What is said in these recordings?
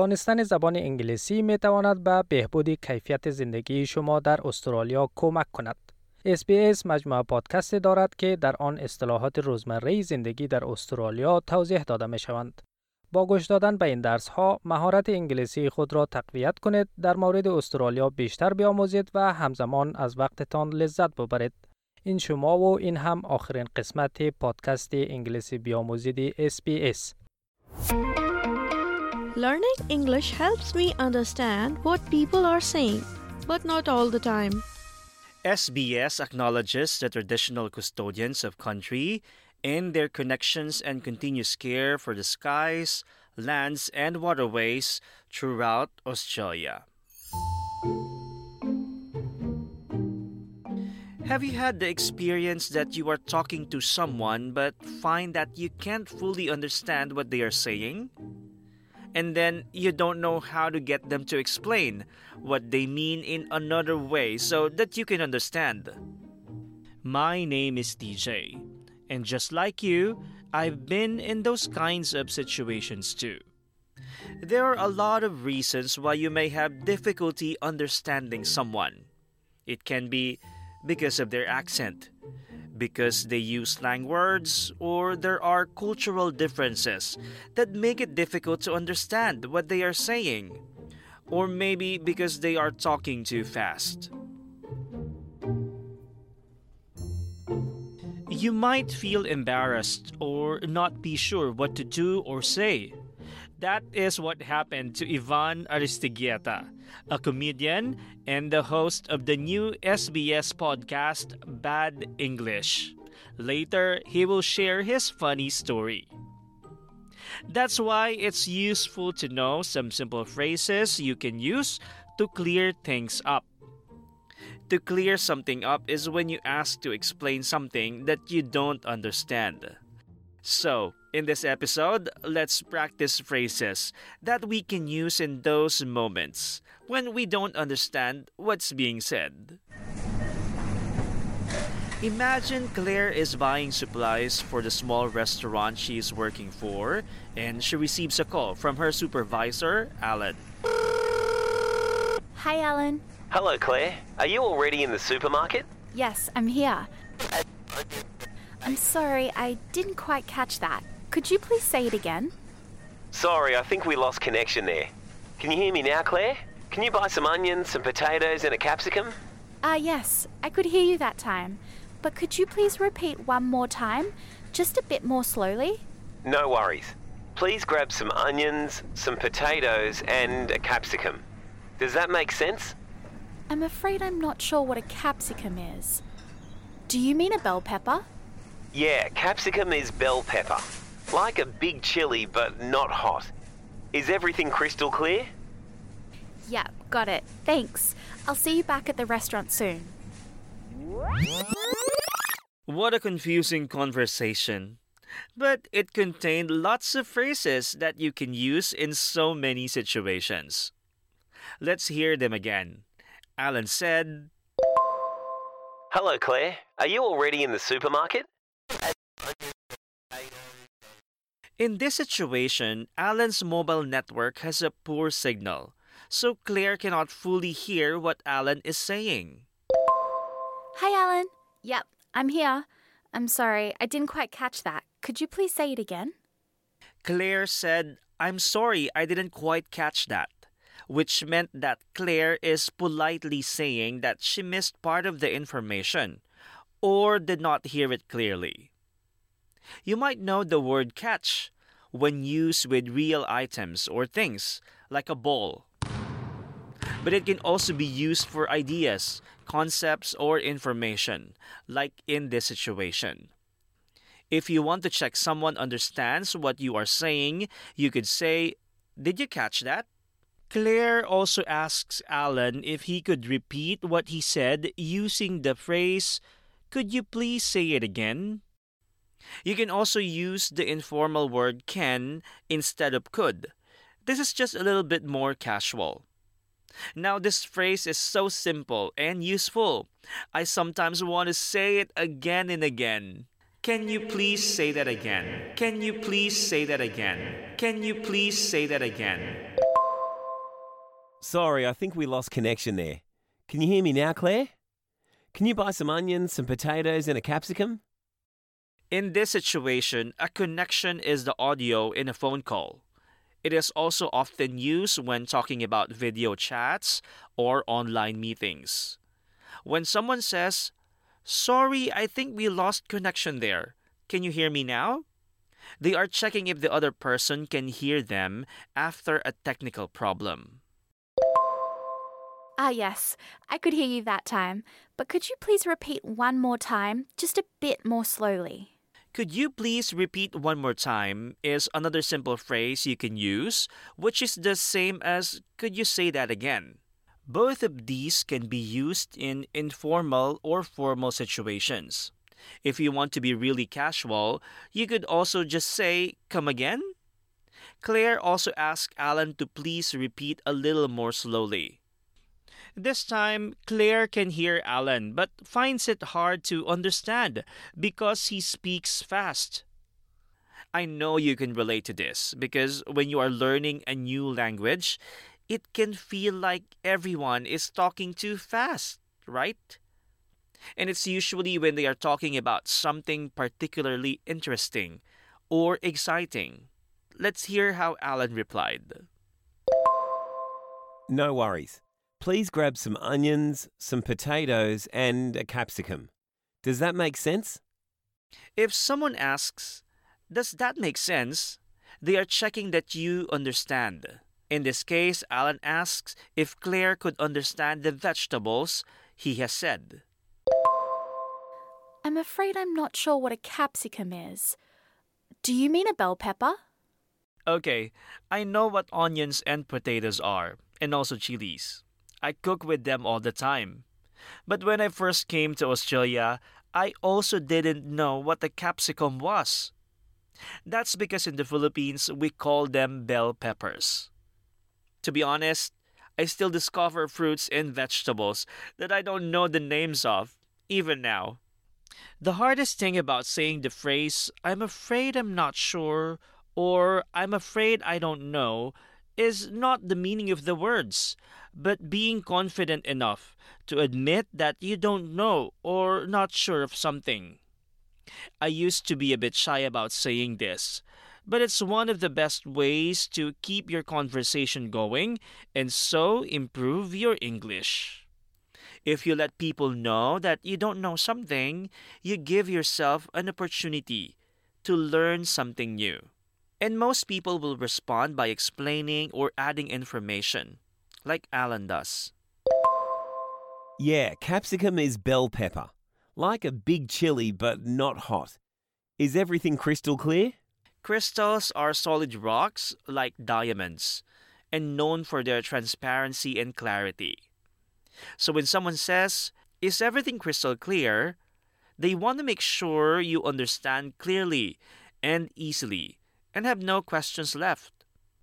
دانستن زبان انگلیسی می تواند به بهبود کیفیت زندگی شما در استرالیا کمک کند. SBS مجموعه پادکست دارد که در آن اصطلاحات روزمره زندگی در استرالیا توضیح داده می شوند. با گوش دادن به این درس ها مهارت انگلیسی خود را تقویت کنید در مورد استرالیا بیشتر بیاموزید و همزمان از وقتتان لذت ببرید این شما و این هم آخرین قسمت پادکست انگلیسی بیاموزید SBS Learning English helps me understand what people are saying, but not all the time. SBS acknowledges the traditional custodians of country in their connections and continuous care for the skies, lands, and waterways throughout Australia. Have you had the experience that you are talking to someone but find that you can't fully understand what they are saying? And then you don't know how to get them to explain what they mean in another way so that you can understand. My name is TJ and just like you, I've been in those kinds of situations too. There are a lot of reasons why you may have difficulty understanding someone. It can be because of their accent, because they use slang words, or there are cultural differences that make it difficult to understand what they are saying, or maybe because they are talking too fast. You might feel embarrassed or not be sure what to do or say. That is what happened to Ivan Aristeguieta, a comedian and the host of the new SBS podcast Bad English. Later, he will share his funny story. That's why it's useful to know some simple phrases you can use to clear things up. To clear something up is when you ask to explain something that you don't understand. So, in this episode, let's practice phrases that we can use in those moments when we don't understand what's being said. Imagine Claire is buying supplies for the small restaurant she is working for, and she receives a call from her supervisor, Alan. Hi, Alan. Hello, Claire. Are you already in the supermarket? Yes, I'm here. I'm sorry, I didn't quite catch that. Could you please say it again? Sorry, I think we lost connection there. Can you hear me now, Claire? Can you buy some onions, some potatoes, and a capsicum? Ah, uh, yes, I could hear you that time. But could you please repeat one more time? Just a bit more slowly? No worries. Please grab some onions, some potatoes, and a capsicum. Does that make sense? I'm afraid I'm not sure what a capsicum is. Do you mean a bell pepper? Yeah, capsicum is bell pepper. Like a big chili, but not hot. Is everything crystal clear? Yeah, got it. Thanks. I'll see you back at the restaurant soon. What a confusing conversation. But it contained lots of phrases that you can use in so many situations. Let's hear them again. Alan said, Hello, Claire. Are you already in the supermarket? In this situation, Alan's mobile network has a poor signal, so Claire cannot fully hear what Alan is saying. Hi, Alan. Yep, I'm here. I'm sorry, I didn't quite catch that. Could you please say it again? Claire said, I'm sorry, I didn't quite catch that which meant that Claire is politely saying that she missed part of the information or did not hear it clearly. You might know the word catch when used with real items or things, like a ball. But it can also be used for ideas, concepts, or information, like in this situation. If you want to check someone understands what you are saying, you could say, Did you catch that? Claire also asks Alan if he could repeat what he said using the phrase, Could you please say it again? You can also use the informal word can instead of could. This is just a little bit more casual. Now, this phrase is so simple and useful. I sometimes want to say it again and again. Can you please say that again? Can you please say that again? Can you please say that again? Sorry, I think we lost connection there. Can you hear me now, Claire? Can you buy some onions, some potatoes, and a capsicum? In this situation, a connection is the audio in a phone call. It is also often used when talking about video chats or online meetings. When someone says, Sorry, I think we lost connection there. Can you hear me now? They are checking if the other person can hear them after a technical problem. Ah, yes, I could hear you that time. But could you please repeat one more time, just a bit more slowly? Could you please repeat one more time? Is another simple phrase you can use, which is the same as could you say that again? Both of these can be used in informal or formal situations. If you want to be really casual, you could also just say, Come again? Claire also asked Alan to please repeat a little more slowly. This time, Claire can hear Alan but finds it hard to understand because he speaks fast. I know you can relate to this because when you are learning a new language, it can feel like everyone is talking too fast, right? And it's usually when they are talking about something particularly interesting or exciting. Let's hear how Alan replied. No worries. Please grab some onions, some potatoes, and a capsicum. Does that make sense? If someone asks, Does that make sense? they are checking that you understand. In this case, Alan asks if Claire could understand the vegetables he has said. I'm afraid I'm not sure what a capsicum is. Do you mean a bell pepper? Okay, I know what onions and potatoes are, and also chilies. I cook with them all the time. But when I first came to Australia, I also didn't know what a capsicum was. That's because in the Philippines we call them bell peppers. To be honest, I still discover fruits and vegetables that I don't know the names of, even now. The hardest thing about saying the phrase, I'm afraid I'm not sure, or I'm afraid I don't know, is not the meaning of the words, but being confident enough to admit that you don't know or not sure of something. I used to be a bit shy about saying this, but it's one of the best ways to keep your conversation going and so improve your English. If you let people know that you don't know something, you give yourself an opportunity to learn something new. And most people will respond by explaining or adding information, like Alan does. Yeah, capsicum is bell pepper. Like a big chili, but not hot. Is everything crystal clear? Crystals are solid rocks like diamonds and known for their transparency and clarity. So when someone says, Is everything crystal clear? they want to make sure you understand clearly and easily and have no questions left.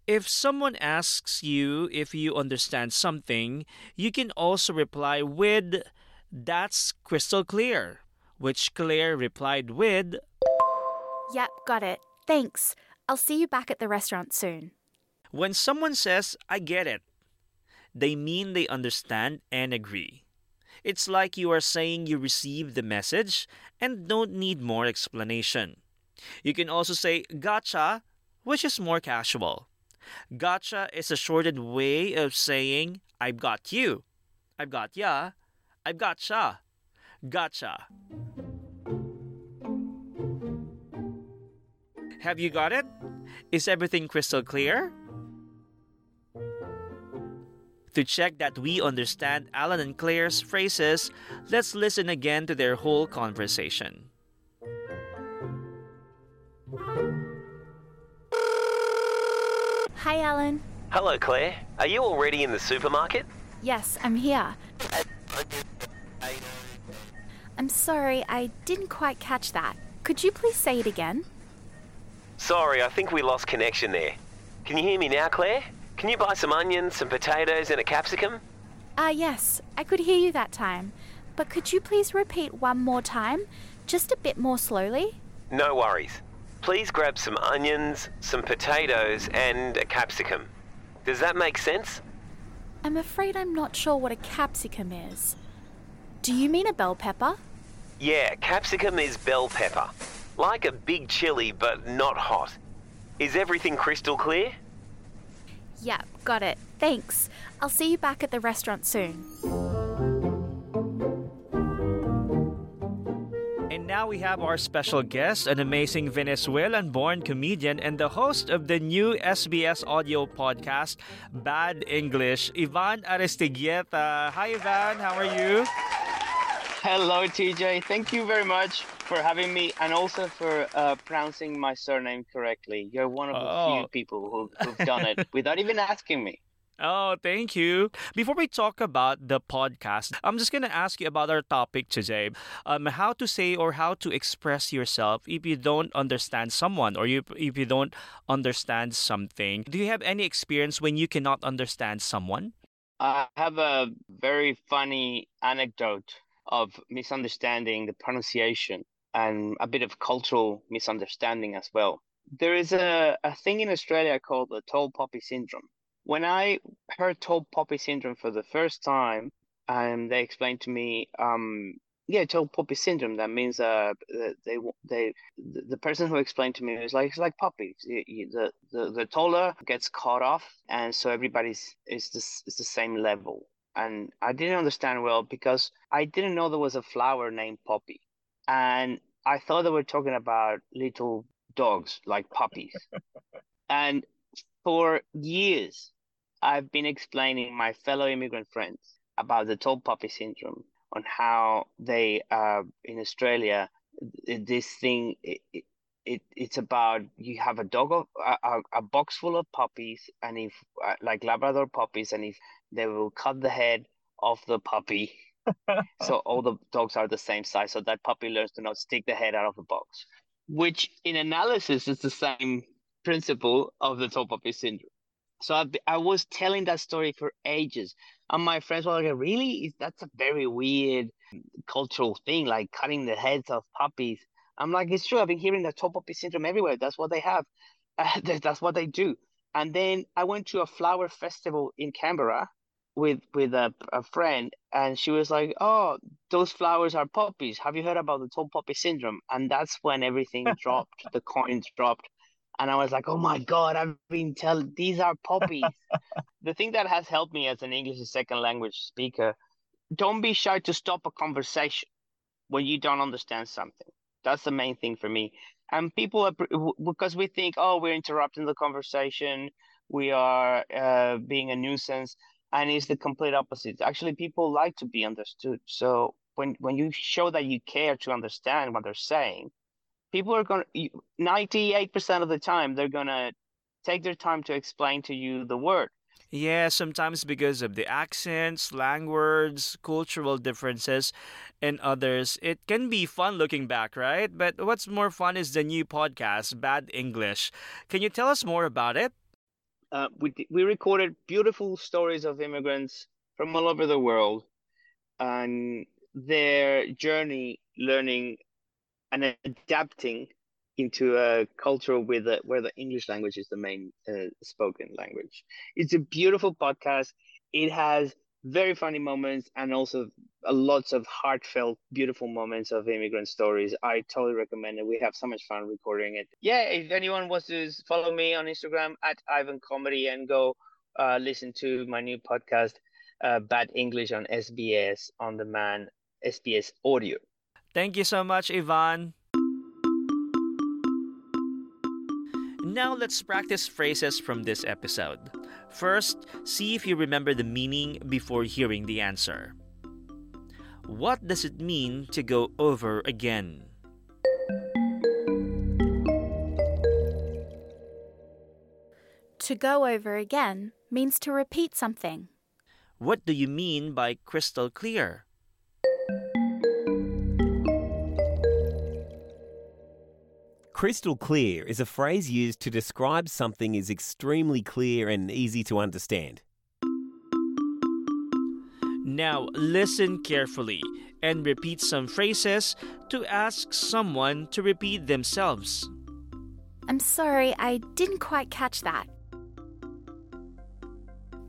If someone asks you if you understand something, you can also reply with, That's crystal clear, which Claire replied with, Yep, got it. Thanks. I'll see you back at the restaurant soon. When someone says, I get it, they mean they understand and agree. It's like you are saying you received the message and don't need more explanation. You can also say gotcha, which is more casual. Gotcha is a shortened way of saying I've got you. I've got ya. I've gotcha. Gotcha. Have you got it? Is everything crystal clear? To check that we understand Alan and Claire's phrases, let's listen again to their whole conversation. Hi, Alan. Hello, Claire. Are you already in the supermarket? Yes, I'm here. I'm sorry, I didn't quite catch that. Could you please say it again? Sorry, I think we lost connection there. Can you hear me now, Claire? Can you buy some onions, some potatoes, and a capsicum? Ah, yes, I could hear you that time. But could you please repeat one more time, just a bit more slowly? No worries. Please grab some onions, some potatoes, and a capsicum. Does that make sense? I'm afraid I'm not sure what a capsicum is. Do you mean a bell pepper? Yeah, capsicum is bell pepper. Like a big chili, but not hot. Is everything crystal clear? Yep, got it. Thanks. I'll see you back at the restaurant soon. Now we have our special guest, an amazing Venezuelan born comedian and the host of the new SBS audio podcast, Bad English, Ivan Aristeguieta. Hi, Ivan. How are you? Hello, TJ. Thank you very much for having me and also for uh, pronouncing my surname correctly. You're one of the Oh. few people who, who've done it without even asking me. Oh, thank you. Before we talk about the podcast, I'm just going to ask you about our topic today. Um, how to say or how to express yourself if you don't understand someone or you, if you don't understand something. Do you have any experience when you cannot understand someone? I have a very funny anecdote of misunderstanding the pronunciation and a bit of cultural misunderstanding as well. There is a, a thing in Australia called the tall poppy syndrome. When I heard tall poppy syndrome for the first time, and they explained to me, um, yeah, tall poppy syndrome. That means uh, that they they the the person who explained to me was like it's like you- The the the taller gets cut off, and so everybody's is this is the same level and I didn't understand well because I didn't know there was a flower named Poppy. And I thought they were talking about little dogs like puppies. and for years, I've been explaining my fellow immigrant friends about the tall puppy syndrome on how they uh, in Australia this thing it, it, it it's about you have a dog of a, a, box full of puppies and if uh, like Labrador puppies and if they will cut the head of the puppy so all the dogs are the same size so that puppy learns to not stick the head out of the box which in analysis is the same principle of the tall puppy syndrome so I, I was telling that story for ages and my friends were like really that's a very weird cultural thing like cutting the heads of puppies i'm like it's true i've been hearing the tall puppy syndrome everywhere that's what they have uh, that's what they do and then I went to a flower festival in Canberra with with a, a friend, and she was like, "Oh, those flowers are poppies. Have you heard about the tall poppy syndrome?" And that's when everything dropped. The coins dropped, and I was like, "Oh my God! I've been telling these are poppies." the thing that has helped me as an English as second language speaker: don't be shy to stop a conversation when you don't understand something. That's the main thing for me and people are because we think oh we're interrupting the conversation we are uh, being a nuisance and it's the complete opposite actually people like to be understood so when when you show that you care to understand what they're saying people are going to 98% of the time they're going to take their time to explain to you the word Yeah, sometimes because of the accents, slang words, cultural differences, and others. It can be fun looking back, right? But what's more fun is the new podcast, Bad English. Can you tell us more about it? uh, we we recorded beautiful stories of immigrants from all over the world and their journey learning and adapting into a culture with the, where the English language is the main uh, spoken language. It's a beautiful podcast. It has very funny moments and also lots of heartfelt, beautiful moments of immigrant stories. I totally recommend it. We have so much fun recording it. Yeah, if anyone wants to follow me on Instagram at Ivan Comedy and go uh, listen to my new podcast, uh, Bad English on SBS on demand, SBS Audio. Thank you so much, Ivan. Now let's practice phrases from this episode. First, see if you remember the meaning before hearing the answer. What does it mean to go over again? To go over again means to repeat something. What do you mean by crystal clear? Crystal clear is a phrase used to describe something is extremely clear and easy to understand. Now listen carefully and repeat some phrases to ask someone to repeat themselves. I'm sorry, I didn't quite catch that.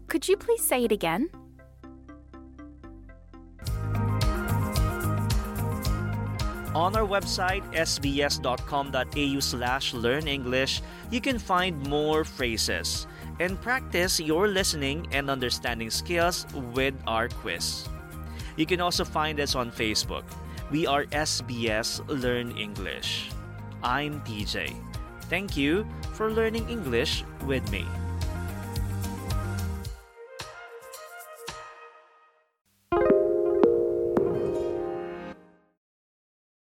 Could you please say it again? On our website, sbs.com.au slash learn English, you can find more phrases and practice your listening and understanding skills with our quiz. You can also find us on Facebook. We are SBS Learn English. I'm TJ. Thank you for learning English with me.